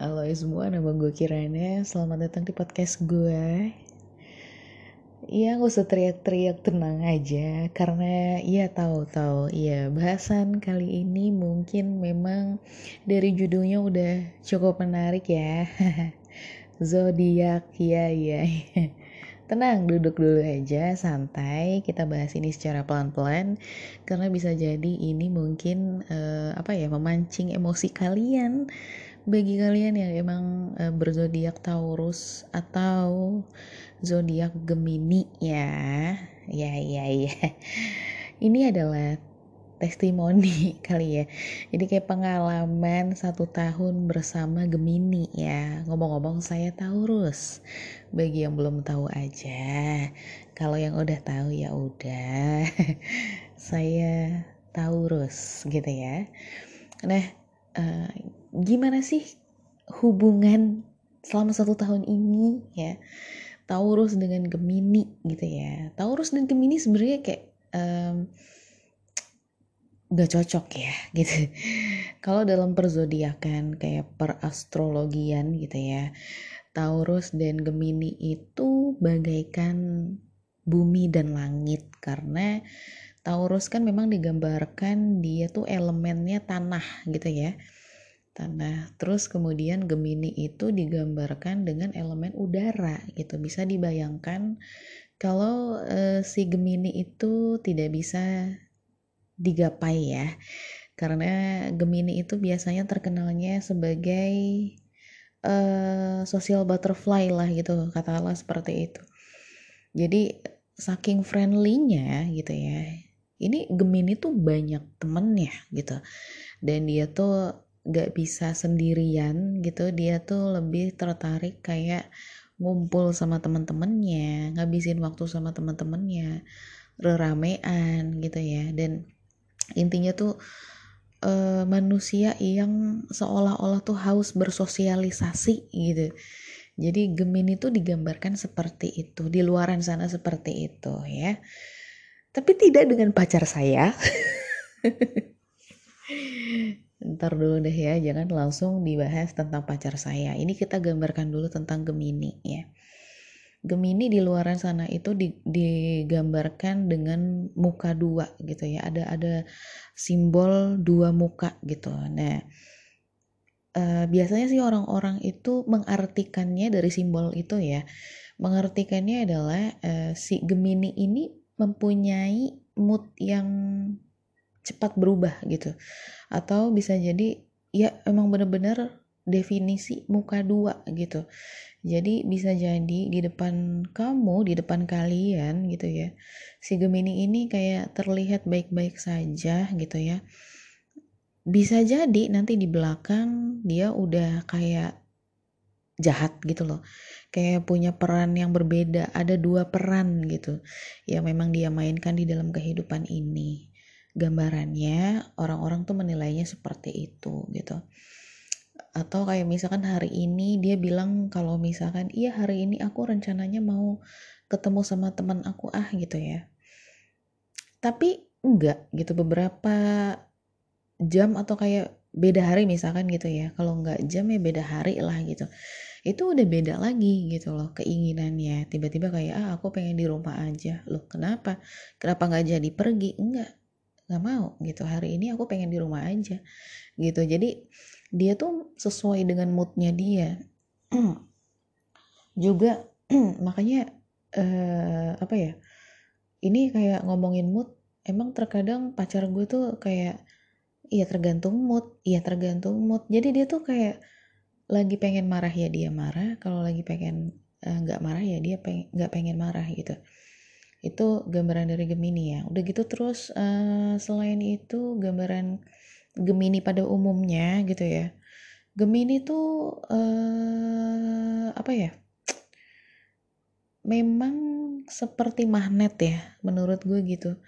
Halo semua, nama gue Kirana. Selamat datang di podcast gue. Iya, gak usah teriak-teriak, tenang aja. Karena iya tahu-tahu, iya bahasan kali ini mungkin memang dari judulnya udah cukup menarik ya. Zodiak, iya iya. Tenang, duduk dulu aja, santai. Kita bahas ini secara pelan-pelan karena bisa jadi ini mungkin uh, apa ya memancing emosi kalian bagi kalian yang emang uh, berzodiak Taurus atau zodiak Gemini ya. Ya ya ya. Ini adalah testimoni kali ya. Jadi kayak pengalaman satu tahun bersama Gemini ya. Ngomong-ngomong saya Taurus. Bagi yang belum tahu aja kalau yang udah tahu ya udah. Saya Taurus gitu ya. Nah uh, gimana sih hubungan selama satu tahun ini ya? Taurus dengan Gemini gitu ya. Taurus dan Gemini sebenarnya kayak um, gak cocok ya gitu. Kalau dalam perzodiakan kayak perastrologian gitu ya, Taurus dan Gemini itu bagaikan bumi dan langit karena Taurus kan memang digambarkan dia tuh elemennya tanah gitu ya. Tanah. Terus kemudian Gemini itu digambarkan dengan elemen udara gitu. Bisa dibayangkan kalau uh, si Gemini itu tidak bisa digapai ya. Karena Gemini itu biasanya terkenalnya sebagai uh, social butterfly lah gitu katakanlah seperti itu. Jadi saking friendlynya gitu ya ini Gemini tuh banyak temennya gitu. Dan dia tuh gak bisa sendirian gitu dia tuh lebih tertarik kayak ngumpul sama teman-temannya ngabisin waktu sama teman-temannya reramean gitu ya. Dan intinya tuh uh, manusia yang seolah-olah tuh haus bersosialisasi gitu. Jadi Gemini tuh digambarkan seperti itu di luaran sana seperti itu ya. Tapi tidak dengan pacar saya. Ntar dulu deh ya jangan langsung dibahas tentang pacar saya. Ini kita gambarkan dulu tentang Gemini ya Gemini di luaran sana itu digambarkan dengan muka dua gitu ya. Ada ada simbol dua muka gitu. Nah uh, biasanya sih orang-orang itu mengartikannya dari simbol itu ya. Mengartikannya adalah uh, si Gemini ini mempunyai mood yang cepat berubah gitu. Atau bisa jadi ya emang bener-bener definisi muka dua gitu jadi bisa jadi di depan kamu, di depan kalian gitu ya. Si Gemini ini kayak terlihat baik-baik saja gitu ya. Bisa jadi nanti di belakang dia udah kayak jahat gitu loh. Kayak punya peran yang berbeda, ada dua peran gitu. Yang memang dia mainkan di dalam kehidupan ini. Gambarannya orang-orang tuh menilainya seperti itu gitu atau kayak misalkan hari ini dia bilang kalau misalkan iya hari ini aku rencananya mau ketemu sama teman aku ah gitu ya. Tapi enggak gitu. Beberapa jam atau kayak beda hari misalkan gitu ya. Kalau enggak jam ya beda hari lah gitu. Itu udah beda lagi gitu loh keinginannya. Tiba-tiba kayak ah aku pengen di rumah aja. Loh kenapa? Kenapa nggak jadi pergi? Enggak nggak mau gitu. Hari ini aku pengen di rumah aja gitu. Jadi dia tuh sesuai dengan moodnya dia. Juga makanya uh, apa ya ini kayak ngomongin mood emang terkadang pacar gue tuh kayak iya tergantung mood iya tergantung mood. Jadi dia tuh kayak lagi pengen marah ya dia marah. Kalau lagi pengen eh, nggak uh, marah ya dia nggak pengen, pengen marah gitu. Itu gambaran dari Gemini ya. Udah gitu terus uh, selain itu gambaran Gemini pada umumnya gitu ya. Gemini tuh uh, apa ya? Memang seperti magnet ya, menurut gue gitu.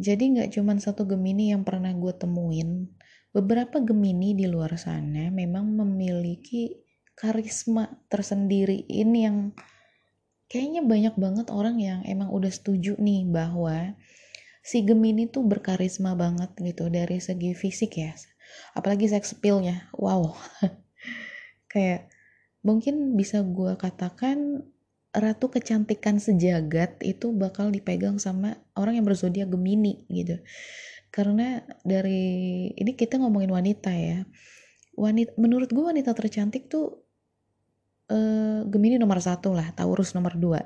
Jadi nggak cuma satu Gemini yang pernah gue temuin. Beberapa Gemini di luar sana memang memiliki karisma tersendiri. Ini yang kayaknya banyak banget orang yang emang udah setuju nih bahwa si Gemini tuh berkarisma banget gitu dari segi fisik ya. Apalagi sex appealnya. Wow. Kayak mungkin bisa gue katakan ratu kecantikan sejagat itu bakal dipegang sama orang yang berzodiak Gemini gitu. Karena dari ini kita ngomongin wanita ya. Wanita menurut gue wanita tercantik tuh uh, Gemini nomor satu lah Taurus nomor dua.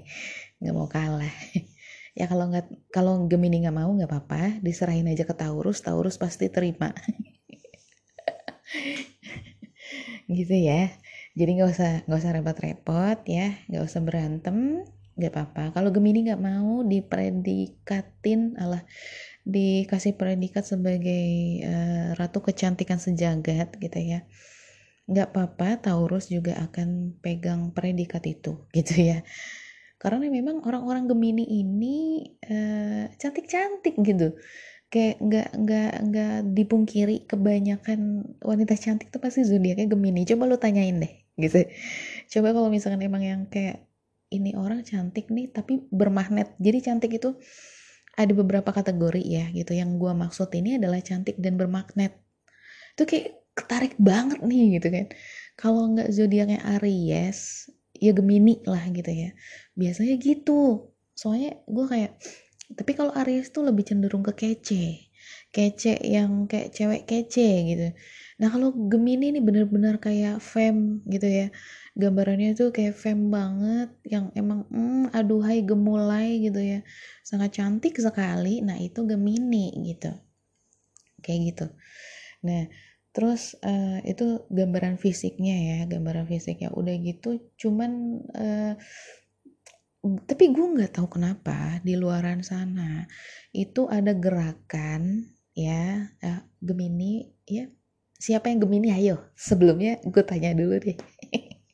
Nggak mau kalah ya kalau nggak kalau Gemini nggak mau nggak apa-apa. Diserahin aja ke Taurus Taurus pasti terima. Gitu ya. Jadi nggak usah nggak usah repot-repot ya. Nggak usah berantem nggak apa-apa. Kalau Gemini nggak mau dipredikatin Allah dikasih predikat sebagai uh, ratu kecantikan sejagat gitu ya. Nggak apa-apa Taurus juga akan pegang predikat itu gitu ya karena memang orang-orang Gemini ini uh, cantik-cantik gitu. Kayak nggak nggak nggak dipungkiri kebanyakan wanita cantik tuh pasti zodiaknya Gemini. Coba lu tanyain deh gitu. Coba kalau misalkan emang yang kayak ini orang cantik nih tapi bermagnet. Jadi cantik itu ada beberapa kategori ya gitu. Yang gue maksud ini adalah cantik dan bermagnet. Itu kayak ketarik banget nih gitu kan. Kalau nggak zodiaknya Aries ya Gemini lah gitu ya biasanya gitu soalnya gue kayak tapi kalau Aries tuh lebih cenderung ke kece kece yang kayak cewek kece gitu Nah kalau Gemini ini bener-bener kayak fem gitu ya. Gambarannya tuh kayak fem banget yang emang mm, aduhai gemulai gitu ya. Sangat cantik sekali. Nah itu Gemini gitu. Kayak gitu. Nah terus uh, itu gambaran fisiknya ya. Gambaran fisiknya udah gitu cuman uh, tapi gue nggak tahu kenapa di luaran sana itu ada gerakan ya uh, Gemini ya. Siapa yang Gemini? Ayo sebelumnya gue tanya dulu deh.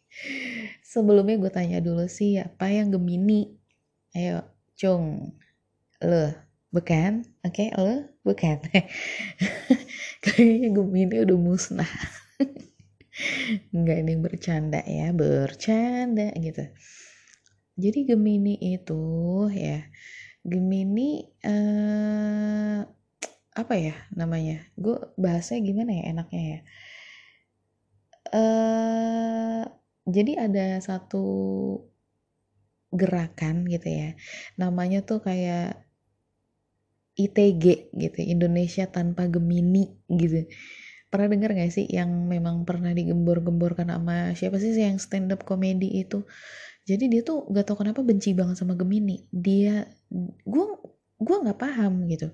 Sebelumnya gue tanya dulu sih apa yang Gemini? Ayo cung. Lo bukan? Oke okay, lo bukan. Kayaknya Gemini udah musnah. Nggak ini bercanda ya bercanda gitu jadi Gemini itu ya Gemini uh, apa ya namanya gue bahasnya gimana ya enaknya ya? Uh, jadi ada satu gerakan gitu ya namanya tuh kayak ITG gitu Indonesia tanpa Gemini gitu. Pernah dengar gak sih yang memang pernah digembor-gemborkan sama siapa sih yang stand up komedi itu jadi dia tuh gak tau kenapa benci banget sama Gemini. Dia gue gue nggak paham gitu.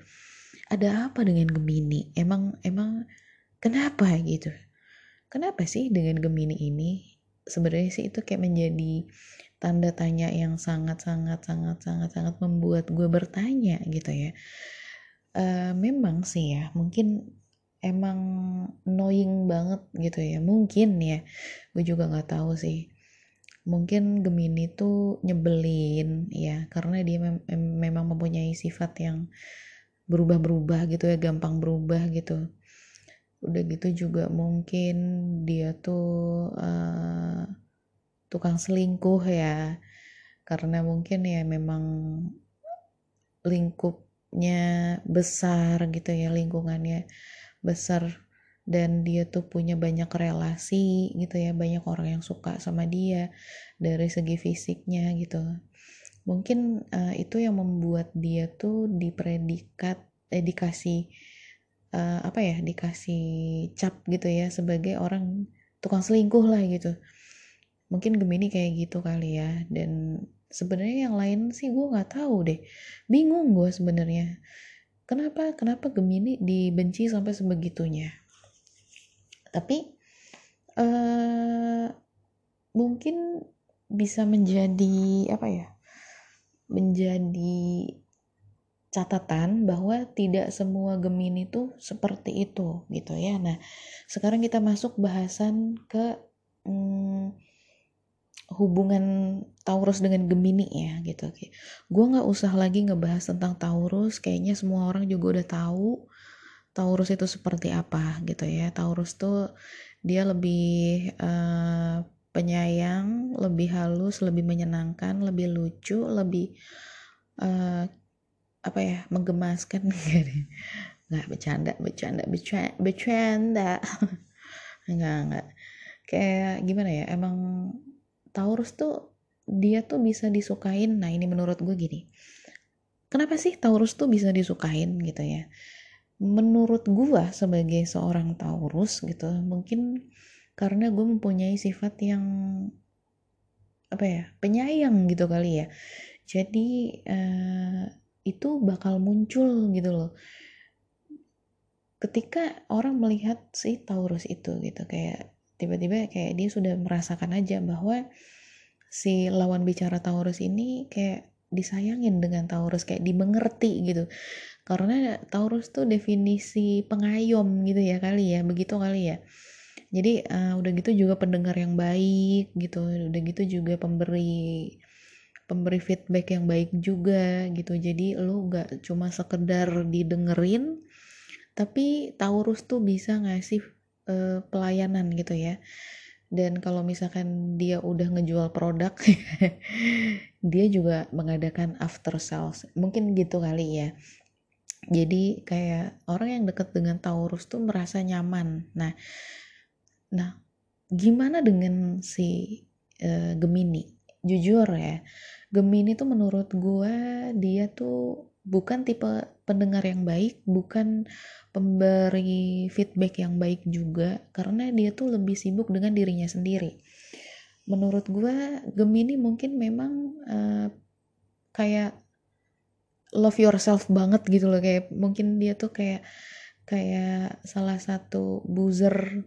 Ada apa dengan Gemini? Emang emang kenapa gitu? Kenapa sih dengan Gemini ini? Sebenarnya sih itu kayak menjadi tanda tanya yang sangat sangat sangat sangat sangat membuat gue bertanya gitu ya. Uh, memang sih ya mungkin emang annoying banget gitu ya. Mungkin ya gue juga nggak tahu sih mungkin Gemini tuh nyebelin ya karena dia mem memang mempunyai sifat yang berubah-berubah gitu ya gampang berubah gitu. Udah gitu juga mungkin dia tuh uh, tukang selingkuh ya karena mungkin ya memang lingkupnya besar gitu ya lingkungannya besar dan dia tuh punya banyak relasi gitu ya banyak orang yang suka sama dia dari segi fisiknya gitu. Mungkin uh, itu yang membuat dia tuh dipredikat eh dikasih uh, apa ya dikasih cap gitu ya sebagai orang tukang selingkuh lah gitu. Mungkin Gemini kayak gitu kali ya. Dan sebenarnya yang lain sih gue nggak tahu deh. Bingung gue sebenarnya. Kenapa kenapa Gemini dibenci sampai sebegitunya tapi uh, mungkin bisa menjadi apa ya menjadi catatan bahwa tidak semua Gemini itu seperti itu gitu ya. Nah, sekarang kita masuk bahasan ke hmm, hubungan Taurus dengan Gemini ya gitu. Gue nggak usah lagi ngebahas tentang Taurus, kayaknya semua orang juga udah tahu Taurus itu seperti apa gitu ya. Taurus tuh dia lebih uh, penyayang, lebih halus, lebih menyenangkan, lebih lucu, lebih uh, apa ya menggemaskan. Nggak bercanda bercanda bercanda bercanda. Nggak nggak kayak gimana ya emang Taurus tuh dia tuh bisa disukain. Nah ini menurut gue gini. Kenapa sih Taurus tuh bisa disukain gitu ya menurut gue sebagai seorang Taurus gitu mungkin karena gue mempunyai sifat yang apa ya penyayang gitu kali ya. Jadi uh, itu bakal muncul gitu loh. Ketika orang melihat si Taurus itu gitu kayak tiba-tiba kayak dia sudah merasakan aja bahwa si lawan bicara Taurus ini kayak disayangin dengan Taurus kayak dimengerti gitu karena Taurus tuh definisi pengayom gitu ya kali ya begitu kali ya. Jadi uh, udah gitu juga pendengar yang baik gitu udah gitu juga pemberi pemberi feedback yang baik juga gitu. Jadi lo gak cuma sekedar didengerin tapi Taurus tuh bisa ngasih uh, pelayanan gitu ya. Dan kalau misalkan dia udah ngejual produk dia juga mengadakan after sales. Mungkin gitu kali ya jadi kayak orang yang deket dengan Taurus tuh merasa nyaman nah nah gimana dengan si uh, Gemini jujur ya Gemini tuh menurut gue dia tuh bukan tipe pendengar yang baik, bukan pemberi feedback yang baik juga, karena dia tuh lebih sibuk dengan dirinya sendiri. Menurut gue Gemini mungkin memang uh, kayak love yourself banget gitu loh. Kayak mungkin dia tuh kayak kayak salah satu buzzer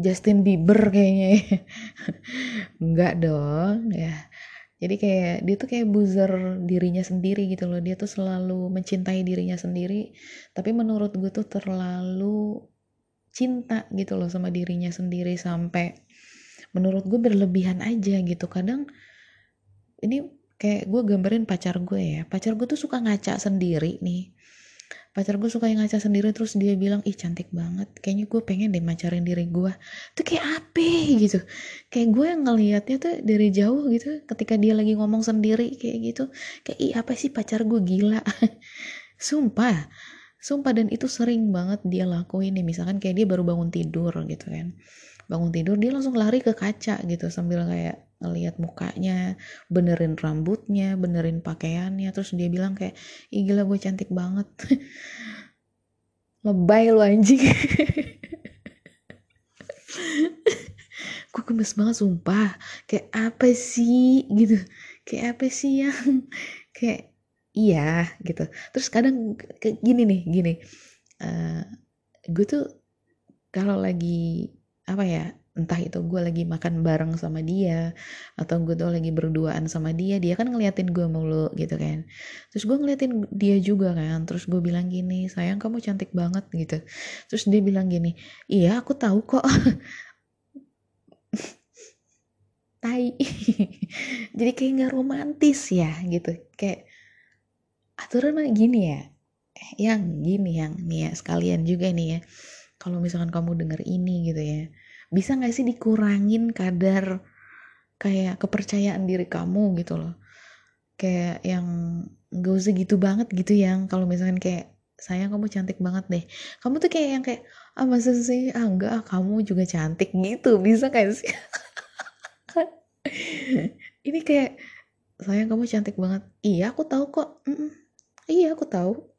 Justin Bieber kayaknya enggak dong ya. Jadi kayak dia tuh kayak buzzer dirinya sendiri gitu loh. Dia tuh selalu mencintai dirinya sendiri. Tapi menurut gue tuh terlalu cinta gitu loh sama dirinya sendiri sampai menurut gue berlebihan aja gitu. Kadang ini kayak gue gambarin pacar gue ya. Pacar gue tuh suka ngaca sendiri nih. Pacar gue suka yang ngaca sendiri terus dia bilang ih cantik banget. Kayaknya gue pengen deh macarin diri gue tuh kayak apa gitu. Kayak gue yang ngelihatnya tuh dari jauh gitu ketika dia lagi ngomong sendiri kayak gitu. Kayak ih apa sih pacar gue gila? Sumpah. Sumpah dan itu sering banget dia lakuin nih. Misalkan kayak dia baru bangun tidur gitu kan bangun tidur dia langsung lari ke kaca gitu sambil kayak ngelihat mukanya benerin rambutnya benerin pakaiannya. Terus dia bilang kayak ih gila gue cantik banget. Lebay lu anjing. Gue gemes banget sumpah. Kayak apa sih? Gitu. Kayak apa sih yang kayak iya gitu. Terus kadang kayak gini nih gini. Uh, gue tuh kalau lagi apa ya entah itu gue lagi makan bareng sama dia atau gue tuh lagi berduaan sama dia dia kan ngeliatin gue mulu gitu kan. Terus gue ngeliatin dia juga kan terus gue bilang gini sayang kamu cantik banget gitu. Terus dia bilang gini iya aku tahu kok. Tai. Jadi kayak nggak romantis ya gitu. Kayak aturan mah gini ya. Yang gini yang nih ya sekalian juga nih ya kalau misalkan kamu denger ini gitu ya bisa gak sih dikurangin kadar kayak kepercayaan diri kamu gitu loh? Kayak yang gak usah gitu banget gitu yang kalau misalkan kayak sayang kamu cantik banget deh. Kamu tuh kayak yang kayak ah masa sih? Ah enggak ah, kamu juga cantik. Gitu. Bisa gak sih? Ini kayak sayang kamu cantik banget. Iya aku tahu kok. Mm -mm. iya aku tahu.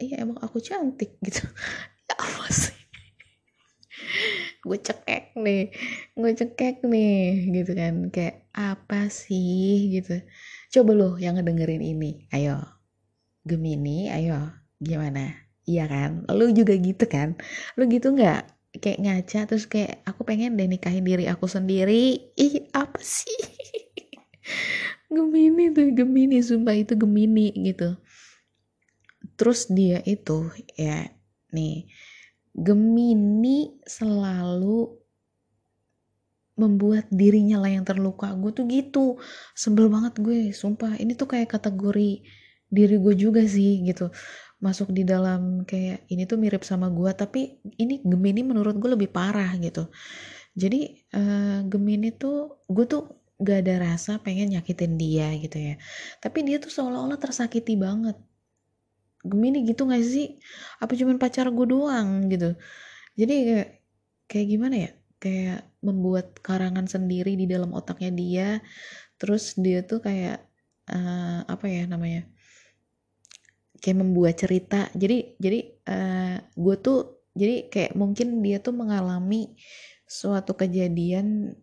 Iya emang aku cantik. Gitu. Ya apa sih gue cekek nih gue cekek nih gitu kan. Kayak apa sih? Gitu. Coba lo yang ngedengerin ini. Ayo. Gemini ayo. Gimana? Iya kan? Lu juga gitu kan? Lu gitu nggak? Kayak ngaca terus kayak aku pengen deh nikahin diri aku sendiri. Ih apa sih? Gemini tuh Gemini sumpah itu Gemini gitu. Terus dia itu ya nih Gemini selalu membuat dirinya lah yang terluka. Gue tuh gitu. Sebel banget gue sumpah. Ini tuh kayak kategori diri gue juga sih gitu. Masuk di dalam kayak ini tuh mirip sama gue tapi ini Gemini menurut gue lebih parah gitu. Jadi uh, Gemini tuh gue tuh gak ada rasa pengen nyakitin dia gitu ya. Tapi dia tuh seolah-olah tersakiti banget Gemini gitu gak sih? Apa cuman pacar gue doang? Gitu. Jadi kayak kayak gimana ya? Kayak membuat karangan sendiri di dalam otaknya dia. Terus dia tuh kayak uh, apa ya namanya? Kayak membuat cerita. Jadi jadi uh, gue tuh jadi kayak mungkin dia tuh mengalami suatu kejadian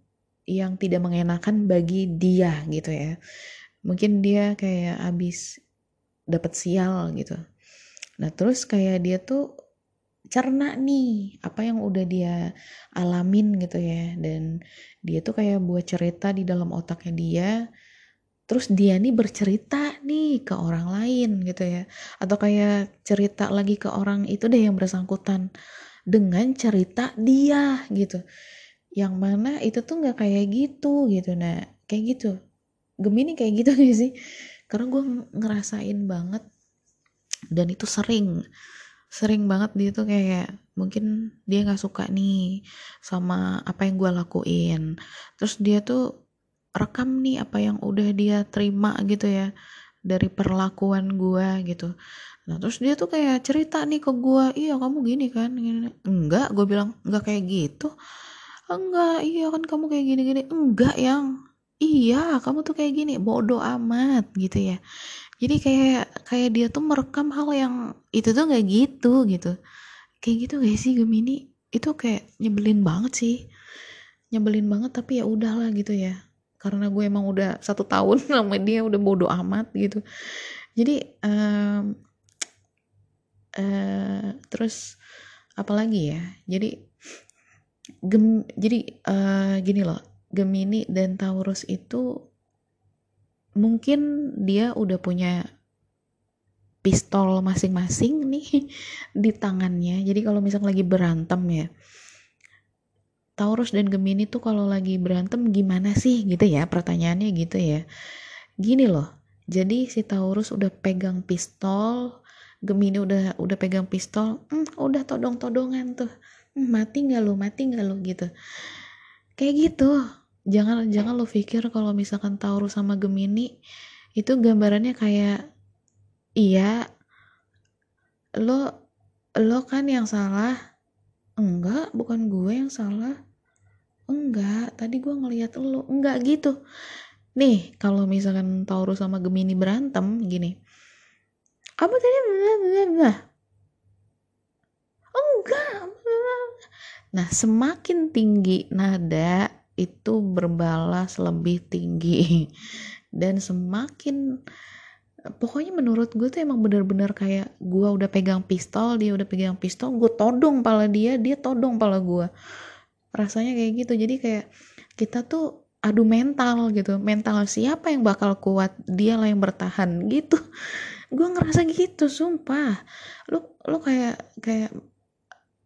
yang tidak mengenakan bagi dia gitu ya. Mungkin dia kayak abis dapat sial gitu nah terus kayak dia tuh cerna nih apa yang udah dia alamin gitu ya. Dan dia tuh kayak buat cerita di dalam otaknya dia. Terus dia nih bercerita nih ke orang lain gitu ya. Atau kayak cerita lagi ke orang itu deh yang bersangkutan. Dengan cerita dia gitu. Yang mana itu tuh nggak kayak gitu gitu. Nah kayak gitu. Gemini kayak gitu gak sih? Karena gue ngerasain banget dan itu sering sering banget dia tuh kayak mungkin dia nggak suka nih sama apa yang gue lakuin. Terus dia tuh rekam nih apa yang udah dia terima gitu ya dari perlakuan gue gitu. Nah terus dia tuh kayak cerita nih ke gue iya kamu gini kan gini. enggak gue bilang enggak kayak gitu. Enggak iya kan kamu kayak gini gini. Enggak yang. Iya kamu tuh kayak gini. Bodoh amat gitu ya jadi kayak kayak dia tuh merekam hal yang itu tuh nggak gitu gitu. Kayak gitu gak sih Gemini? Itu kayak nyebelin banget sih. Nyebelin banget tapi ya udahlah gitu ya. Karena gue emang udah satu tahun sama dia udah bodoh amat gitu. Jadi um, uh, terus apalagi ya? Jadi gem jadi uh, gini loh. Gemini dan Taurus itu mungkin dia udah punya pistol masing-masing nih di tangannya. Jadi kalau misalnya lagi berantem ya, Taurus dan Gemini tuh kalau lagi berantem gimana sih gitu ya? Pertanyaannya gitu ya. Gini loh. Jadi si Taurus udah pegang pistol, Gemini udah udah pegang pistol, hmm, udah todong-todongan tuh. Hmm, mati nggak lo? Mati nggak lo gitu. Kayak gitu jangan jangan lo pikir kalau misalkan Taurus sama Gemini itu gambarannya kayak iya lo lo kan yang salah. Enggak bukan gue yang salah. Enggak tadi gue ngeliat lo. Enggak gitu. Nih kalau misalkan Taurus sama Gemini berantem gini. Apa tadi? Enggak. Nah semakin tinggi nada itu berbalas lebih tinggi. Dan semakin pokoknya menurut gue tuh emang bener-bener kayak gue udah pegang pistol dia udah pegang pistol gue todong pala dia dia todong pala gue. Rasanya kayak gitu. Jadi kayak kita tuh adu mental gitu. Mental siapa yang bakal kuat? Dia lah yang bertahan gitu. Gue ngerasa gitu sumpah. Lu lu kayak kayak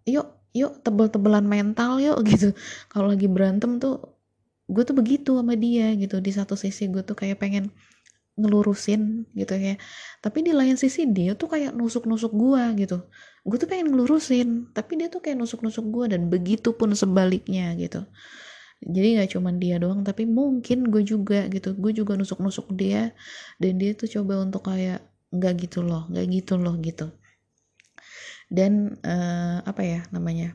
yuk yuk tebel-tebelan mental yuk gitu. Kalau lagi berantem tuh gue tuh begitu sama dia gitu. Di satu sisi gue tuh kayak pengen ngelurusin gitu ya tapi di lain sisi dia tuh kayak nusuk-nusuk gue gitu. Gue tuh pengen ngelurusin tapi dia tuh kayak nusuk-nusuk gue dan begitu pun sebaliknya gitu. Jadi nggak cuma dia doang tapi mungkin gue juga gitu. Gue juga nusuk-nusuk dia dan dia tuh coba untuk kayak nggak gitu loh nggak gitu loh gitu dan uh, apa ya namanya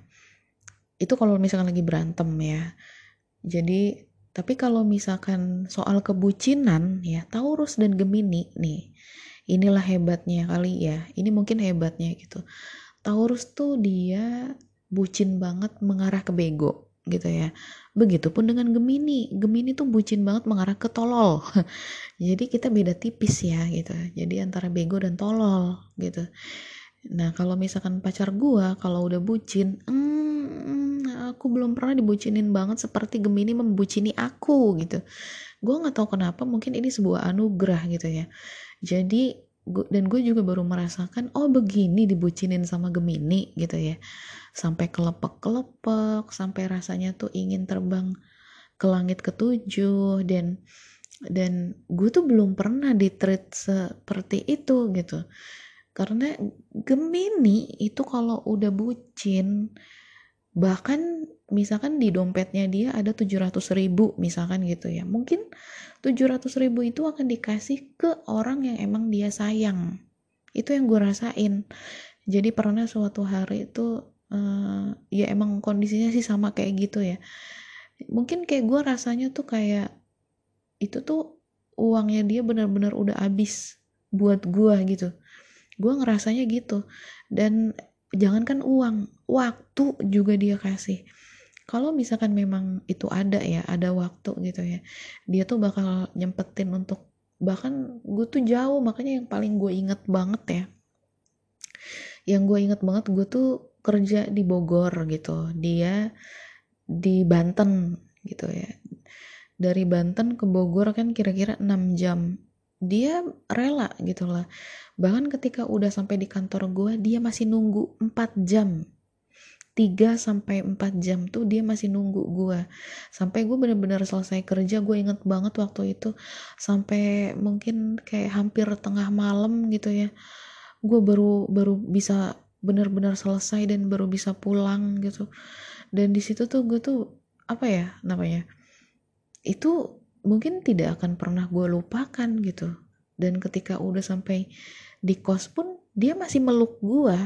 itu kalau misalkan lagi berantem ya. Jadi tapi kalau misalkan soal kebucinan ya Taurus dan Gemini nih inilah hebatnya kali ya. Ini mungkin hebatnya gitu. Taurus tuh dia bucin banget mengarah ke bego gitu ya. Begitupun dengan Gemini. Gemini tuh bucin banget mengarah ke tolol. Jadi kita beda tipis ya gitu. Jadi antara bego dan tolol gitu Nah kalau misalkan pacar gue kalau udah bucin, hmm, aku belum pernah dibucinin banget seperti Gemini membucini aku gitu. Gue nggak tahu kenapa, mungkin ini sebuah anugerah gitu ya. Jadi dan gue juga baru merasakan oh begini dibucinin sama Gemini gitu ya. Sampai kelepek-kelepek, sampai rasanya tuh ingin terbang ke langit ketujuh dan dan gue tuh belum pernah di treat seperti itu gitu karena Gemini itu kalau udah bucin bahkan misalkan di dompetnya dia ada 700 ribu misalkan gitu ya. Mungkin 700 ribu itu akan dikasih ke orang yang emang dia sayang. Itu yang gue rasain. Jadi pernah suatu hari itu uh, ya emang kondisinya sih sama kayak gitu ya. Mungkin kayak gue rasanya tuh kayak itu tuh uangnya dia benar-benar udah habis buat gue gitu gue ngerasanya gitu. Dan jangankan uang waktu juga dia kasih. Kalau misalkan memang itu ada ya ada waktu gitu ya dia tuh bakal nyempetin untuk bahkan gue tuh jauh makanya yang paling gue inget banget ya yang gue inget banget gue tuh kerja di Bogor gitu. Dia di Banten gitu ya. Dari Banten ke Bogor kan kira-kira 6 jam dia rela gitu lah. Bahkan ketika udah sampai di kantor gue dia masih nunggu 4 jam. 3 sampai 4 jam tuh dia masih nunggu gue sampai gue bener-bener selesai kerja gue inget banget waktu itu sampai mungkin kayak hampir tengah malam gitu ya. Gue baru baru bisa bener-bener selesai dan baru bisa pulang gitu. Dan di situ tuh gue tuh apa ya namanya itu mungkin tidak akan pernah gue lupakan gitu. Dan ketika udah sampai di kos pun dia masih meluk gue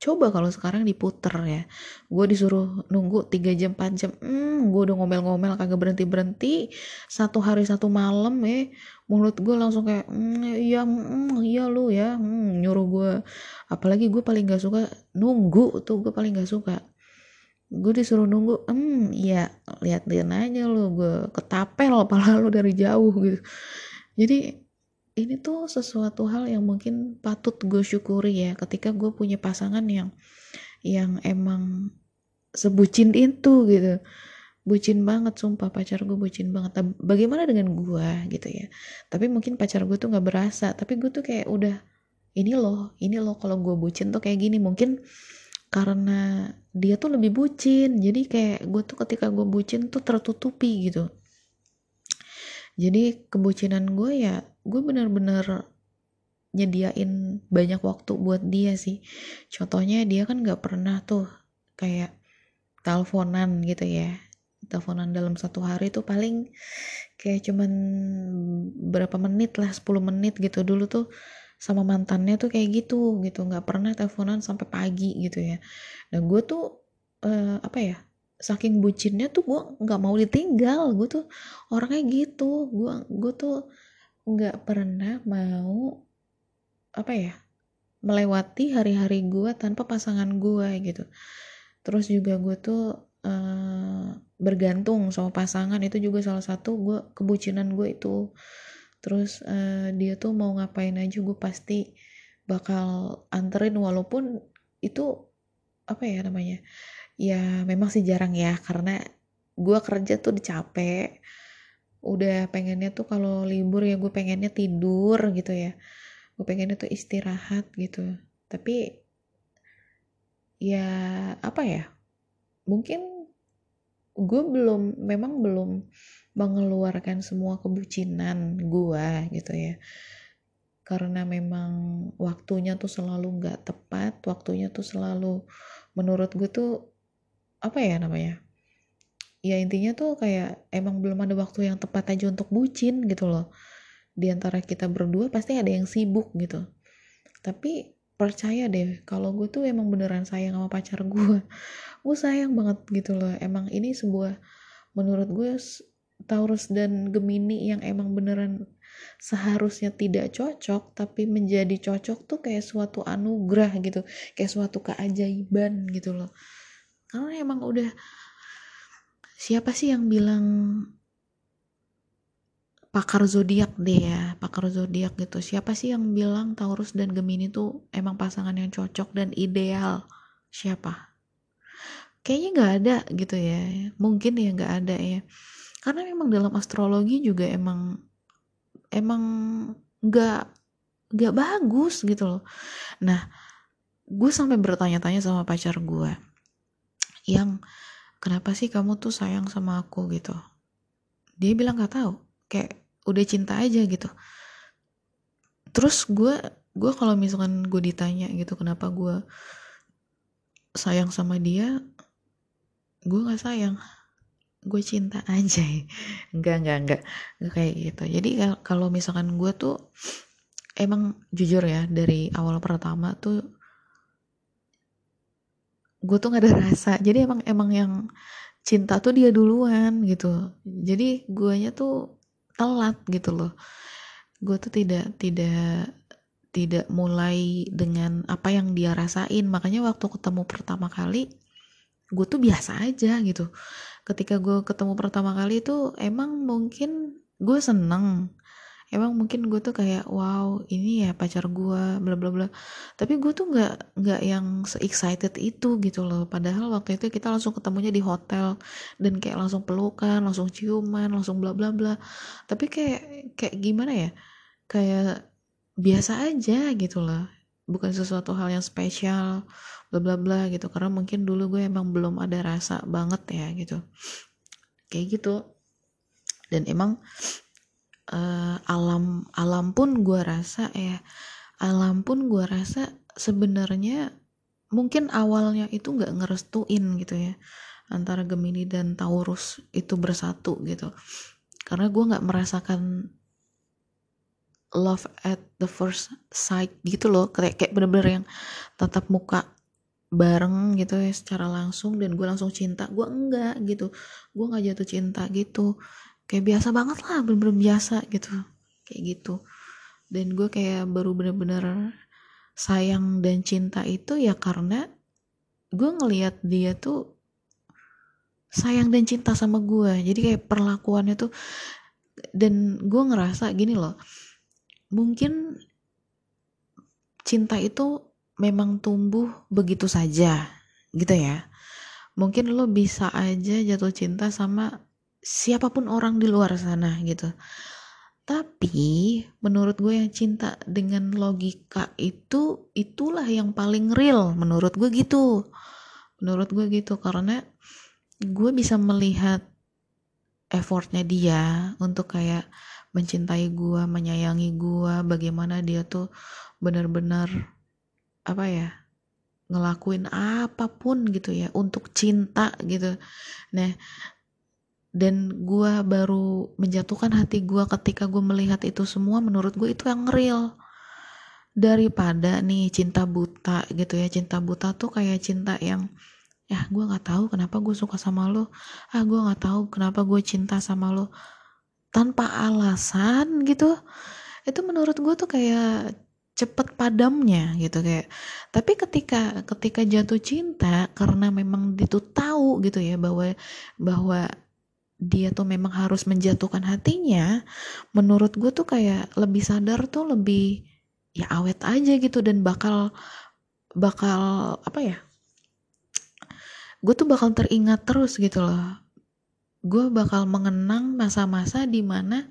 coba kalau sekarang diputer ya. Gue disuruh nunggu 3 jam 4 jam hmm, gue udah ngomel-ngomel kagak berhenti-berhenti. Satu hari satu malam ya mulut gue langsung kayak mm, iya mm, iya lu ya mm, nyuruh gue apalagi gue paling gak suka nunggu tuh gue paling gak suka gue disuruh nunggu hmm ya lihat dia aja lo gue ketapel pala lo dari jauh gitu. Jadi ini tuh sesuatu hal yang mungkin patut gue syukuri ya ketika gue punya pasangan yang yang emang sebucin itu gitu. Bucin banget sumpah pacar gue bucin banget. Bagaimana dengan gue gitu ya. Tapi mungkin pacar gue tuh nggak berasa tapi gue tuh kayak udah ini loh ini loh kalau gue bucin tuh kayak gini. Mungkin karena dia tuh lebih bucin. Jadi kayak gue tuh ketika gue bucin tuh tertutupi gitu. Jadi kebucinan gue ya gue bener-bener nyediain banyak waktu buat dia sih. Contohnya dia kan gak pernah tuh kayak teleponan gitu ya. Teleponan dalam satu hari tuh paling kayak cuman berapa menit lah 10 menit gitu. Dulu tuh sama mantannya tuh kayak gitu gitu. Nggak pernah teleponan sampai pagi gitu ya. Dan gue tuh uh, apa ya saking bucinnya tuh gue nggak mau ditinggal. Gue tuh orangnya gitu. Gue gue tuh nggak pernah mau apa ya melewati hari-hari gue tanpa pasangan gue gitu. Terus juga gue tuh uh, bergantung sama pasangan. Itu juga salah satu gue kebucinan gue itu terus uh, dia tuh mau ngapain aja gue pasti bakal anterin walaupun itu apa ya namanya ya memang sih jarang ya karena gue kerja tuh dicapek udah pengennya tuh kalau libur ya gue pengennya tidur gitu ya gue pengennya tuh istirahat gitu. Tapi ya apa ya mungkin gue belum memang belum mengeluarkan semua kebucinan gua gitu ya. Karena memang waktunya tuh selalu nggak tepat waktunya tuh selalu menurut gue tuh apa ya namanya ya intinya tuh kayak emang belum ada waktu yang tepat aja untuk bucin gitu loh. Di antara kita berdua pasti ada yang sibuk gitu. Tapi percaya deh kalau gue tuh emang beneran sayang sama pacar gue gue sayang banget gitu loh emang ini sebuah menurut gue Taurus dan Gemini yang emang beneran seharusnya tidak cocok tapi menjadi cocok tuh kayak suatu anugerah gitu kayak suatu keajaiban gitu loh. Karena emang udah siapa sih yang bilang pakar zodiak deh ya pakar zodiak gitu. Siapa sih yang bilang Taurus dan Gemini tuh emang pasangan yang cocok dan ideal? Siapa? Kayaknya nggak ada gitu ya. Mungkin ya nggak ada ya. Karena memang dalam astrologi juga emang emang nggak nggak bagus gitu loh. Nah gue sampai bertanya-tanya sama pacar gue yang kenapa sih kamu tuh sayang sama aku? gitu. Dia bilang nggak tahu. Kayak udah cinta aja gitu. Terus gue gue kalau misalkan gue ditanya gitu kenapa gue sayang sama dia gue nggak sayang. Gue cinta aja. Enggak enggak enggak enggak kayak gitu. Jadi kalau misalkan gue tuh emang jujur ya dari awal pertama tuh gue tuh gak ada rasa. Jadi emang emang yang cinta tuh dia duluan gitu. Jadi guanya tuh telat gitu loh. Gue tuh tidak tidak tidak mulai dengan apa yang dia rasain. Makanya waktu ketemu pertama kali gue tuh biasa aja gitu. Ketika gue ketemu pertama kali itu emang mungkin gue seneng emang mungkin gue tuh kayak wow ini ya pacar gue bla bla bla. Tapi gue tuh nggak nggak yang se excited itu gitu loh. Padahal waktu itu kita langsung ketemunya di hotel dan kayak langsung pelukan langsung ciuman langsung bla bla bla. Tapi kayak kayak gimana ya? Kayak biasa aja gitu loh. Bukan sesuatu hal yang spesial bla bla bla gitu. Karena mungkin dulu gue emang belum ada rasa banget ya gitu. Kayak gitu. Dan emang uh, alam alam pun gue rasa ya alam pun gue rasa sebenarnya mungkin awalnya itu nggak ngerestuin gitu ya antara Gemini dan Taurus itu bersatu gitu. Karena gue nggak merasakan love at the first sight gitu loh kayak kayak bener-bener yang tatap muka bareng gitu ya secara langsung dan gue langsung cinta. Gue enggak gitu gue nggak jatuh cinta gitu kayak biasa banget lah bener-bener biasa gitu kayak gitu. Dan gue kayak baru bener-bener sayang dan cinta itu ya karena gue ngelihat dia tuh sayang dan cinta sama gue. Jadi kayak perlakuannya tuh dan gue ngerasa gini loh mungkin cinta itu memang tumbuh begitu saja gitu ya. Mungkin lo bisa aja jatuh cinta sama siapa pun orang di luar sana gitu. Tapi menurut gue yang cinta dengan logika itu itulah yang paling real. Menurut gue gitu. Menurut gue gitu karena gue bisa melihat effortnya dia untuk kayak mencintai gue menyayangi gue bagaimana dia tuh benar-benar apa ya ngelakuin apa pun gitu ya untuk cinta gitu. Nah dan gue baru menjatuhkan hati gue ketika gue melihat itu semua menurut gue itu yang real. Daripada nih cinta buta gitu ya cinta buta tuh kayak cinta yang ya gue nggak tahu kenapa gue suka sama lo ah gue nggak tahu kenapa gue cinta sama lo tanpa alasan gitu itu menurut gue tuh kayak cepet padamnya gitu kayak. Tapi ketika ketika jatuh cinta karena memang itu tahu gitu ya bahwa bahwa dia tuh memang harus menjatuhkan hatinya menurut gue tuh kayak lebih sadar tuh lebih ya awet aja gitu dan bakal bakal apa ya gue tuh bakal teringat terus gitu loh. Gue bakal mengenang masa-masa di mana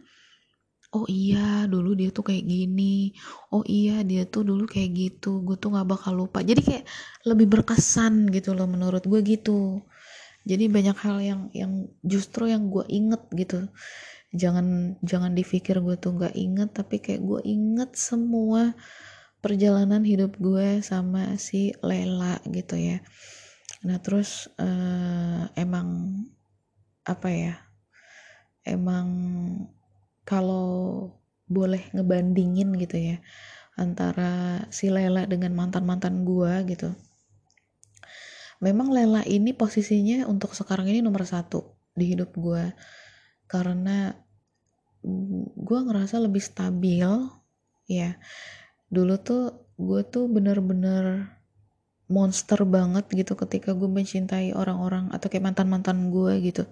oh iya dulu dia tuh kayak gini oh iya dia tuh dulu kayak gitu gue tuh nggak bakal lupa. Jadi kayak lebih berkesan gitu loh menurut gue gitu jadi banyak hal yang yang justru yang gue inget gitu. Jangan jangan dipikir gue tuh nggak inget tapi kayak gue inget semua perjalanan hidup gue sama si Lela gitu ya. Nah terus uh, emang apa ya? Emang kalau boleh ngebandingin gitu ya antara si Lela dengan mantan-mantan gue gitu memang Lela ini posisinya untuk sekarang ini nomor satu di hidup gue karena gue ngerasa lebih stabil ya. Dulu tuh gue tuh bener-bener monster banget gitu ketika gue mencintai orang-orang atau kayak mantan-mantan gue gitu.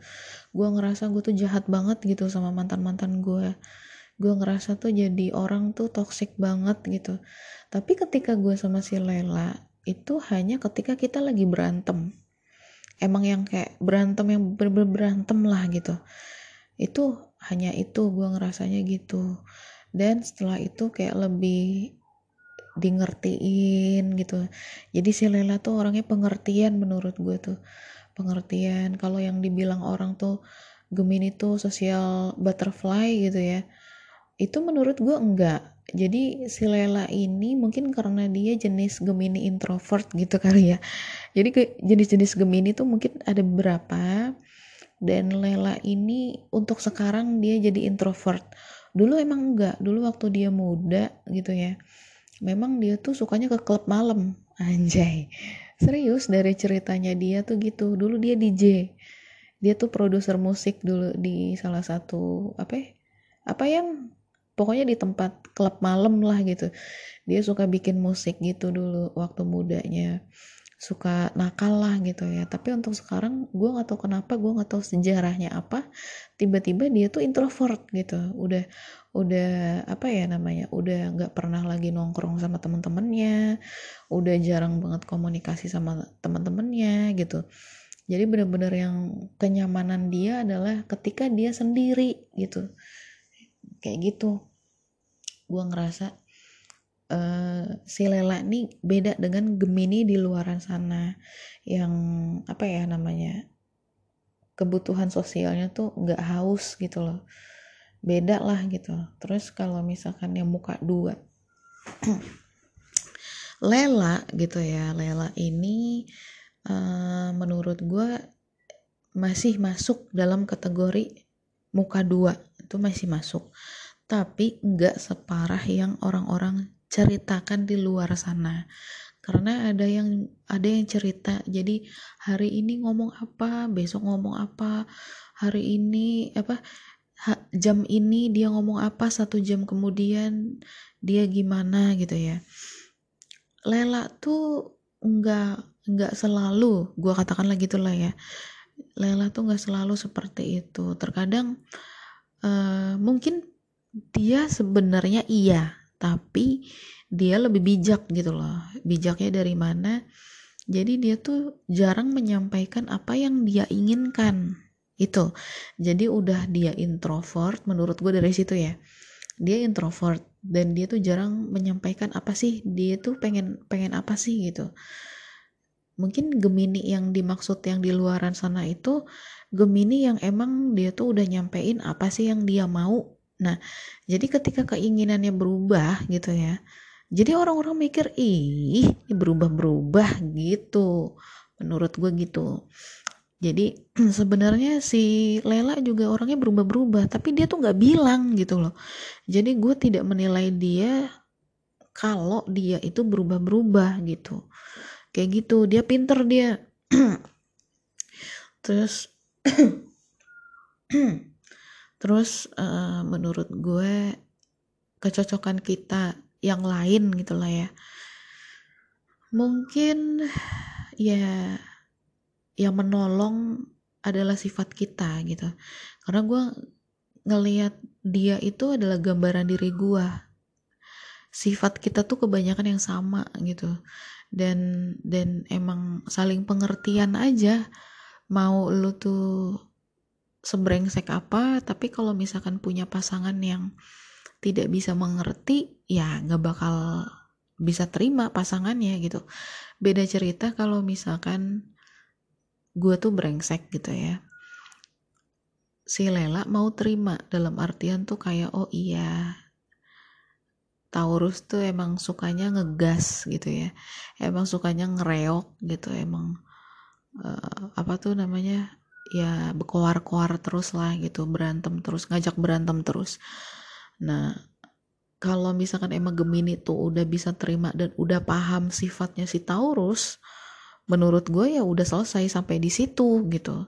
Gue ngerasa gue tuh jahat banget gitu sama mantan-mantan gue gue ngerasa tuh jadi orang tuh toxic banget gitu. Tapi ketika gue sama si Lela itu hanya ketika kita lagi berantem. Emang yang kayak berantem yang ber berantem lah gitu. Itu hanya itu gue ngerasanya gitu. Dan setelah itu kayak lebih di ngertiin gitu. Jadi si Lela tuh orangnya pengertian menurut gue tuh. Pengertian kalau yang dibilang orang tuh Gemini tuh sosial butterfly gitu ya. Itu menurut gue enggak jadi si Lela ini mungkin karena dia jenis Gemini introvert gitu kali ya. Jadi jenis-jenis Gemini tuh mungkin ada beberapa. Dan Lela ini untuk sekarang dia jadi introvert. Dulu emang enggak. Dulu waktu dia muda gitu ya. Memang dia tuh sukanya ke klub malam. Anjay. Serius dari ceritanya dia tuh gitu. Dulu dia DJ dia tuh produser musik dulu di salah satu apa ya, apa yang pokoknya di tempat klub malam lah gitu. Dia suka bikin musik gitu dulu waktu mudanya. Suka nakal lah gitu ya. Tapi untuk sekarang gue gak tahu kenapa gue gak tahu sejarahnya apa. Tiba-tiba dia tuh introvert gitu. Udah udah apa ya namanya udah nggak pernah lagi nongkrong sama temen-temennya. Udah jarang banget komunikasi sama temen-temennya gitu. Jadi bener-bener yang kenyamanan dia adalah ketika dia sendiri gitu. Kayak gitu gue ngerasa uh, si Lela nih beda dengan Gemini di luaran sana yang apa ya namanya kebutuhan sosialnya tuh nggak haus gitu loh. Beda lah gitu. Terus kalau misalkan yang muka dua Lela gitu ya Lela ini uh, menurut gue masih masuk dalam kategori muka dua itu masih masuk tapi nggak separah yang orang-orang ceritakan di luar sana. Karena ada yang ada yang cerita jadi hari ini ngomong apa besok ngomong apa hari ini apa jam ini dia ngomong apa satu jam kemudian dia gimana gitu ya. Lela tuh nggak nggak selalu gue katakan lagi tuh lah ya Lela tuh nggak selalu seperti itu. Terkadang uh, mungkin dia sebenarnya iya tapi dia lebih bijak gitu loh. Bijaknya dari mana? Jadi dia tuh jarang menyampaikan apa yang dia inginkan itu jadi udah dia introvert menurut gue dari situ ya. Dia introvert dan dia tuh jarang menyampaikan apa sih dia tuh pengen pengen apa sih gitu. Mungkin Gemini yang dimaksud yang di luaran sana itu Gemini yang emang dia tuh udah nyampein apa sih yang dia mau Nah, jadi ketika keinginannya berubah gitu ya, jadi orang-orang mikir, ih, ini berubah-berubah gitu. Menurut gue gitu. Jadi sebenarnya si Lela juga orangnya berubah-berubah, tapi dia tuh nggak bilang gitu loh. Jadi gue tidak menilai dia kalau dia itu berubah-berubah gitu. Kayak gitu, dia pinter dia. Terus terus uh, menurut gue kecocokan kita yang lain gitulah ya. Mungkin ya yang menolong adalah sifat kita gitu. Karena gue ngelihat dia itu adalah gambaran diri gue. Sifat kita tuh kebanyakan yang sama gitu. Dan dan emang saling pengertian aja. Mau lu tuh sebrengsek apa tapi kalau misalkan punya pasangan yang tidak bisa mengerti ya nggak bakal bisa terima pasangannya gitu. Beda cerita kalau misalkan gue tuh brengsek gitu ya. Si Lela mau terima dalam artian tuh kayak oh iya Taurus tuh emang sukanya ngegas gitu ya. Emang sukanya ngereok gitu. Emang uh, apa tuh namanya ya berkoar-koar terus lah gitu berantem terus ngajak berantem terus. Nah kalau misalkan emang Gemini tuh udah bisa terima dan udah paham sifatnya si Taurus menurut gue ya udah selesai sampai di situ gitu.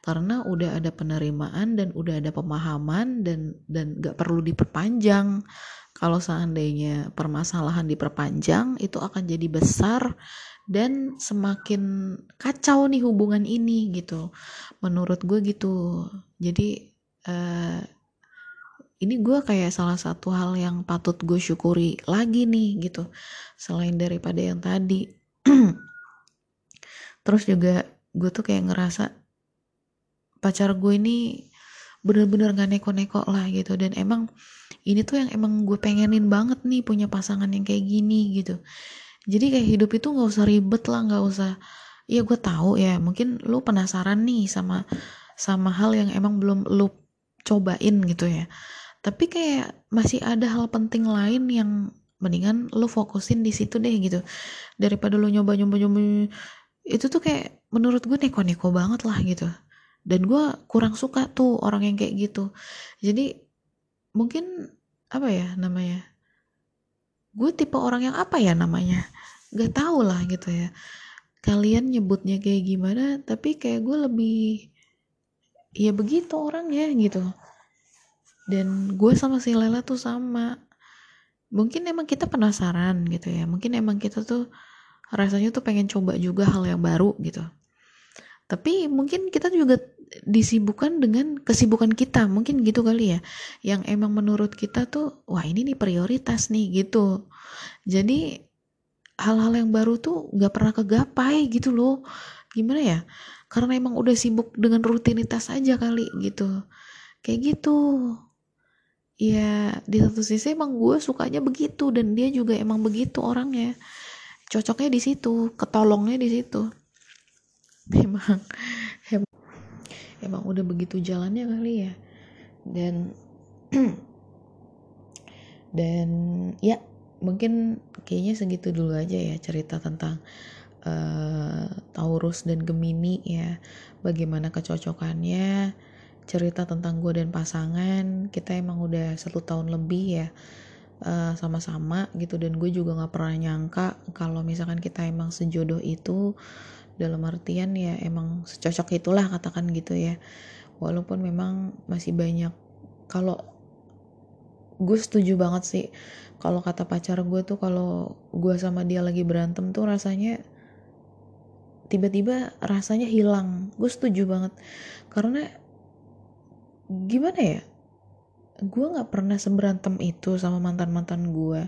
Karena udah ada penerimaan dan udah ada pemahaman dan dan gak perlu diperpanjang. Kalau seandainya permasalahan diperpanjang itu akan jadi besar dan semakin kacau nih hubungan ini gitu. Menurut gue gitu. Jadi uh, ini gue kayak salah satu hal yang patut gue syukuri lagi nih gitu. Selain daripada yang tadi. Terus juga gue tuh kayak ngerasa pacar gue ini bener-bener gak neko-neko lah gitu. Dan emang ini tuh yang emang gue pengenin banget nih punya pasangan yang kayak gini gitu jadi kayak hidup itu nggak usah ribet lah nggak usah ya gue tahu ya mungkin lu penasaran nih sama sama hal yang emang belum lu cobain gitu ya. Tapi kayak masih ada hal penting lain yang mendingan lu fokusin di situ deh gitu. Daripada lu nyoba nyoba nyoba itu tuh kayak menurut gue neko-neko banget lah gitu. Dan gue kurang suka tuh orang yang kayak gitu. Jadi mungkin apa ya namanya gue tipe orang yang apa ya namanya? Gak tau lah gitu ya. Kalian nyebutnya kayak gimana tapi kayak gue lebih ya begitu orangnya gitu. Dan gue sama si Lela tuh sama. Mungkin emang kita penasaran gitu ya. Mungkin emang kita tuh rasanya tuh pengen coba juga hal yang baru gitu. Tapi mungkin kita juga disibukkan dengan kesibukan kita mungkin gitu kali ya. Yang emang menurut kita tuh wah ini nih prioritas nih gitu. Jadi hal-hal yang baru tuh gak pernah kegapai gitu loh. Gimana ya? Karena emang udah sibuk dengan rutinitas aja kali gitu. Kayak gitu. Ya di satu sisi emang gue sukanya begitu dan dia juga emang begitu orangnya. Cocoknya di situ ketolongnya di situ. Memang emang udah begitu jalannya kali ya. Dan dan ya mungkin kayaknya segitu dulu aja ya cerita tentang uh, Taurus dan Gemini ya. Bagaimana kecocokannya cerita tentang gue dan pasangan. Kita emang udah satu tahun lebih ya uh, sama-sama gitu. Dan gue juga nggak pernah nyangka kalau misalkan kita emang sejodoh itu dalam artian ya emang secocok itulah katakan gitu ya. Walaupun memang masih banyak kalau gue setuju banget sih kalau kata pacar gue tuh kalau gue sama dia lagi berantem tuh rasanya tiba-tiba rasanya hilang. Gue setuju banget. Karena gimana ya gue nggak pernah seberantem itu sama mantan mantan gue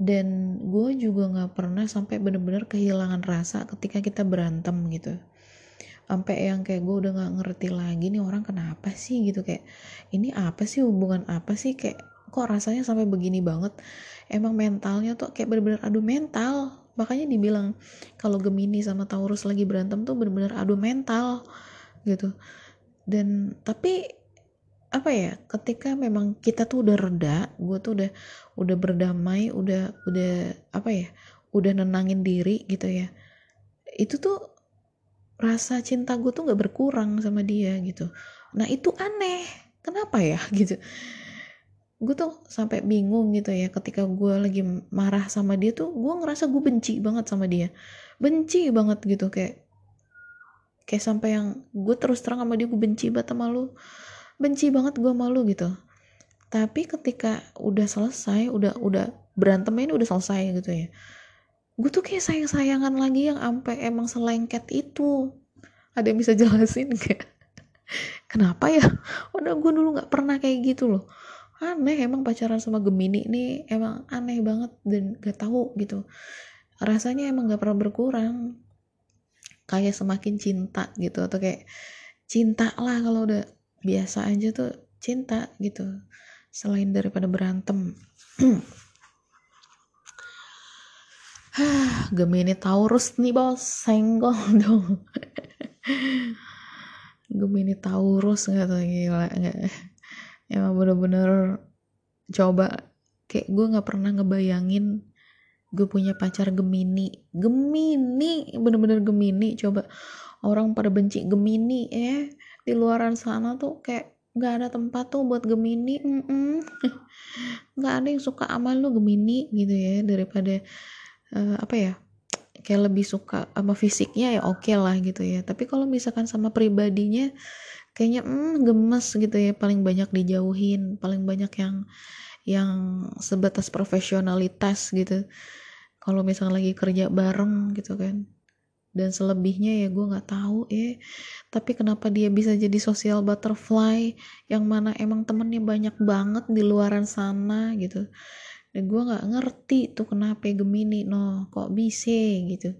dan gue juga nggak pernah sampai bener-bener kehilangan rasa ketika kita berantem gitu. Sampai yang kayak gue udah nggak ngerti lagi nih orang kenapa sih gitu kayak ini apa sih? Hubungan apa sih? Kayak kok rasanya sampai begini banget? Emang mentalnya tuh kayak bener-bener adu mental. Makanya dibilang kalau Gemini sama Taurus lagi berantem tuh bener-bener adu mental gitu. Dan tapi apa ya ketika memang kita tuh udah reda gue tuh udah udah berdamai udah udah apa ya udah nenangin diri gitu ya itu tuh rasa cinta gue tuh nggak berkurang sama dia gitu. Nah itu aneh. Kenapa ya? Gitu. Gue tuh sampai bingung gitu ya ketika gue lagi marah sama dia tuh gue ngerasa gue benci banget sama dia. Benci banget gitu kayak kayak sampai yang gue terus terang sama dia gue benci banget sama lu benci banget gue malu gitu. Tapi ketika udah selesai udah udah berantemnya ini udah selesai gitu ya. Gue tuh kayak sayang sayangan lagi yang sampai emang selengket itu. Ada yang bisa jelasin kayak kenapa ya? Udah gue dulu nggak pernah kayak gitu loh. Aneh emang pacaran sama Gemini ini emang aneh banget dan gak tahu gitu. Rasanya emang gak pernah berkurang. Kayak semakin cinta gitu. Atau kayak cinta lah kalau udah biasa aja tuh cinta gitu selain daripada berantem. Gemini Taurus nih bos. Senggol dong. Gemini Taurus nggak tuh gila nggak. Emang bener-bener coba. Kayak gue nggak pernah ngebayangin gue punya pacar Gemini. Gemini bener-bener Gemini coba. Orang pada benci Gemini ya di luaran sana tuh kayak nggak ada tempat tuh buat Gemini nggak ada yang suka sama lu Gemini gitu ya daripada uh, apa ya kayak lebih suka sama fisiknya ya oke okay lah gitu ya. Tapi kalau misalkan sama pribadinya kayaknya mm, gemes gitu ya paling banyak dijauhin paling banyak yang yang sebatas profesionalitas gitu. Kalau misalnya lagi kerja bareng gitu kan dan selebihnya ya gue nggak tahu ya tapi kenapa dia bisa jadi social butterfly yang mana emang temennya banyak banget di luaran sana gitu. Dan gue nggak ngerti tuh kenapa Gemini no kok bisa gitu.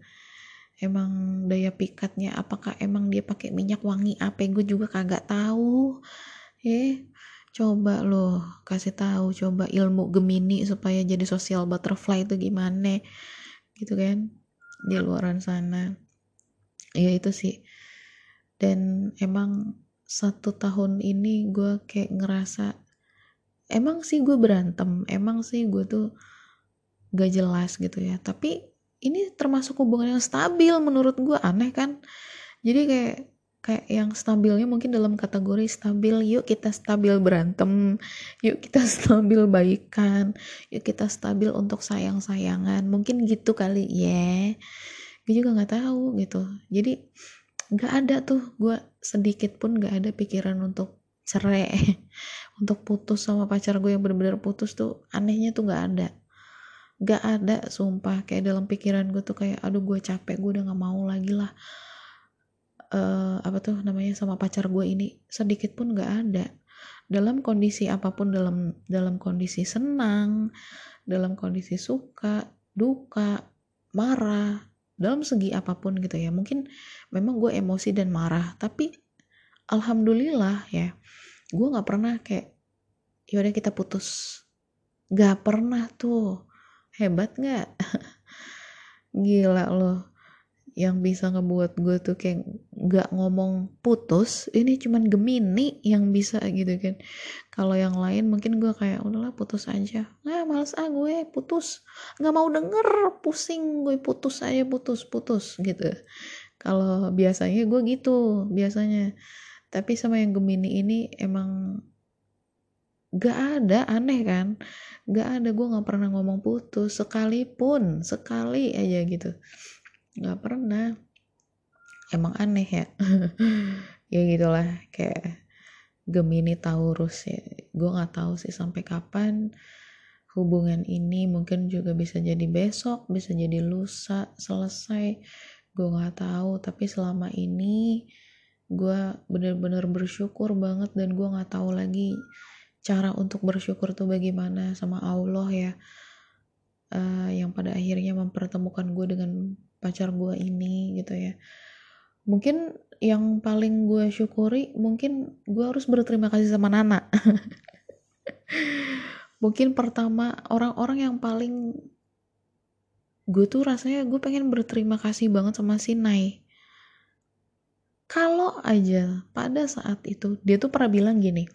Emang daya pikatnya apakah emang dia pakai minyak wangi apa gue juga kagak tahu ya coba loh kasih tahu coba ilmu Gemini supaya jadi social butterfly itu gimana gitu kan di luaran sana. Ya itu sih. Dan emang satu tahun ini gue kayak ngerasa emang sih gue berantem emang sih gue tuh gak jelas gitu ya. Tapi ini termasuk hubungan yang stabil menurut gue aneh kan? Jadi kayak kayak yang stabilnya mungkin dalam kategori stabil yuk kita stabil berantem yuk kita stabil baikan yuk kita stabil untuk sayang-sayangan. Mungkin gitu kali ya. Yeah. gue juga nggak tahu gitu. Jadi nggak ada tuh. Gue sedikit pun nggak ada pikiran untuk cerai untuk putus sama pacar gue yang bener-bener putus tuh anehnya tuh nggak ada. Nggak ada sumpah. Kayak dalam pikiran gue tuh kayak aduh gue capek gue udah nggak mau lagi lah uh, apa tuh namanya sama pacar gue ini sedikit pun gak ada. Dalam kondisi apa pun dalam dalam kondisi senang dalam kondisi suka duka marah dalam segi apa pun gitu ya. Mungkin memang gue emosi dan marah tapi alhamdulillah ya gue nggak pernah kayak yaudah kita putus. Nggak pernah tuh. Hebat nggak? Gila loh yang bisa ngebuat gue tuh kayak nggak ngomong putus ini cuman Gemini yang bisa gitu kan. Kalau yang lain mungkin gue kayak udahlah putus aja. Nggak males ah gue putus. Nggak mau denger pusing gue putus aja putus putus gitu. Kalau biasanya gue gitu biasanya. Tapi sama yang Gemini ini emang gak ada aneh kan? Gak ada gue nggak pernah ngomong putus sekalipun sekali aja gitu nggak pernah. Emang aneh ya. Ya gitulah kayak Gemini Taurus ya. Gue nggak tahu sih sampai kapan hubungan ini. Mungkin juga bisa jadi besok bisa jadi lusa selesai. Gue nggak tahu. Tapi selama ini gue bener-bener bersyukur banget dan gue nggak tahu lagi cara untuk bersyukur tuh bagaimana sama Allah ya. Uh, yang pada akhirnya mempertemukan gue dengan pacar gue ini gitu ya. Mungkin yang paling gue syukuri mungkin gue harus berterima kasih sama Nana. Mungkin pertama orang-orang yang paling gue tuh rasanya gue pengen berterima kasih banget sama si Nai. Kalau aja pada saat itu dia tuh pernah bilang gini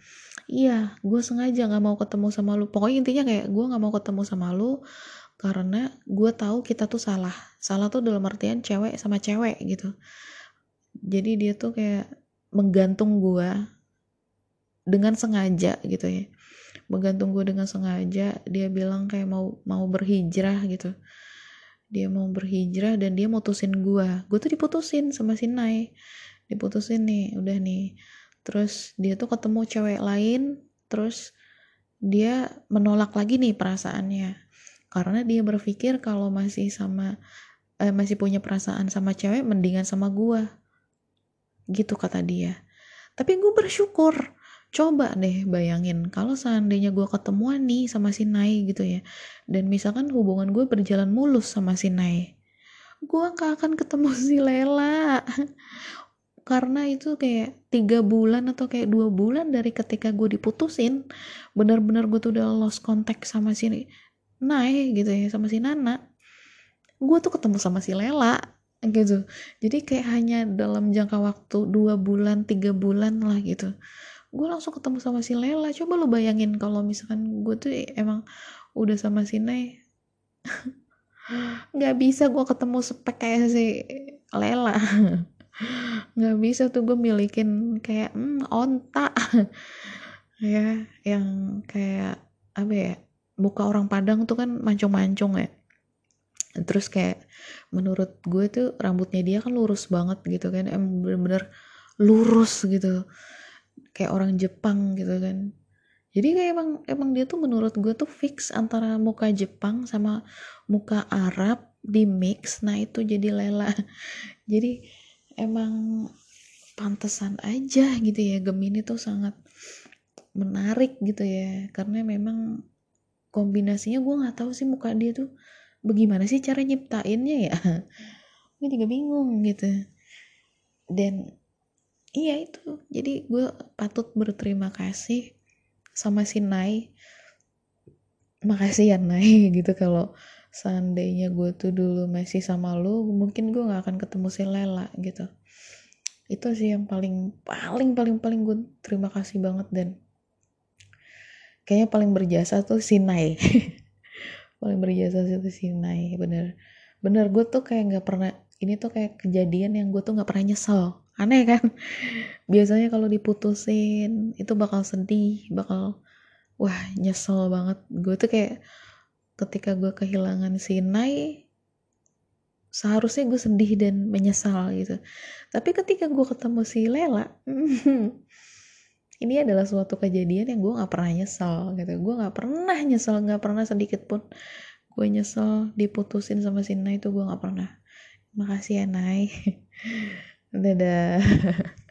iya gue sengaja gak mau ketemu sama lu. Pokoknya intinya kayak gue gak mau ketemu sama lu karena gue tahu kita tuh salah. Salah tuh dalam artian cewek sama cewek gitu. Jadi dia tuh kayak menggantung gue dengan sengaja gitu ya. Menggantung gue dengan sengaja dia bilang kayak mau mau berhijrah gitu. Dia mau berhijrah dan dia mutusin gue gue tuh diputusin sama si Nai. Diputusin nih udah nih. Terus dia tuh ketemu cewek lain terus dia menolak lagi nih perasaannya karena dia berpikir kalau masih sama eh, masih punya perasaan sama cewek mendingan sama gue gitu kata dia. Tapi gue bersyukur. Coba deh bayangin kalau seandainya gue ketemuan nih sama si Nai gitu ya dan misalkan hubungan gue berjalan mulus sama si Nai gue gak akan ketemu si Lela. Karena itu kayak tiga bulan atau kayak dua bulan dari ketika gue diputusin benar-benar gue tuh udah lost contact sama si naik gitu ya sama si Nana. Gue tuh ketemu sama si Lela gitu. Jadi kayak hanya dalam jangka waktu dua bulan tiga bulan lah gitu. Gue langsung ketemu sama si Lela. Coba lo bayangin kalau misalkan gue tuh emang udah sama si Nay nggak bisa gue ketemu spek kayak si Lela. Nggak bisa tuh gue milikin kayak hmm, onta. Ya yang kayak apa ya muka orang Padang tuh kan mancung-mancung ya. Terus kayak menurut gue tuh rambutnya dia kan lurus banget gitu kan. Emang bener-bener lurus gitu. Kayak orang Jepang gitu kan. Jadi kayak emang emang dia tuh menurut gue tuh fix antara muka Jepang sama muka Arab di mix nah itu jadi lela. Jadi emang pantesan aja gitu ya. Gemini tuh sangat menarik gitu ya. Karena memang kombinasinya gue nggak tahu sih muka dia tuh bagaimana sih cara nyiptainnya ya. Gue juga bingung gitu. Dan iya itu jadi gue patut berterima kasih sama si Nai. Makasih ya Nai gitu. Kalau seandainya gue tuh dulu masih sama lu mungkin gue nggak akan ketemu si Lela gitu. Itu sih yang paling paling paling paling gue terima kasih banget dan kayaknya paling berjasa tuh Sinai paling berjasa sih tuh Sinai bener. Bener gue tuh kayak nggak pernah ini tuh kayak kejadian yang gue tuh nggak pernah nyesel. Aneh kan? Biasanya kalau diputusin itu bakal sedih bakal wah nyesel banget. Gue tuh kayak ketika gue kehilangan si Nai seharusnya gue sedih dan menyesal gitu. Tapi ketika gue ketemu si Lela ini adalah suatu kejadian yang gue nggak pernah nyesel gitu. Gue nggak pernah nyesel nggak pernah sedikit pun. Gue nyesel diputusin sama si Nai itu gue nggak pernah. Makasih ya Nai dadah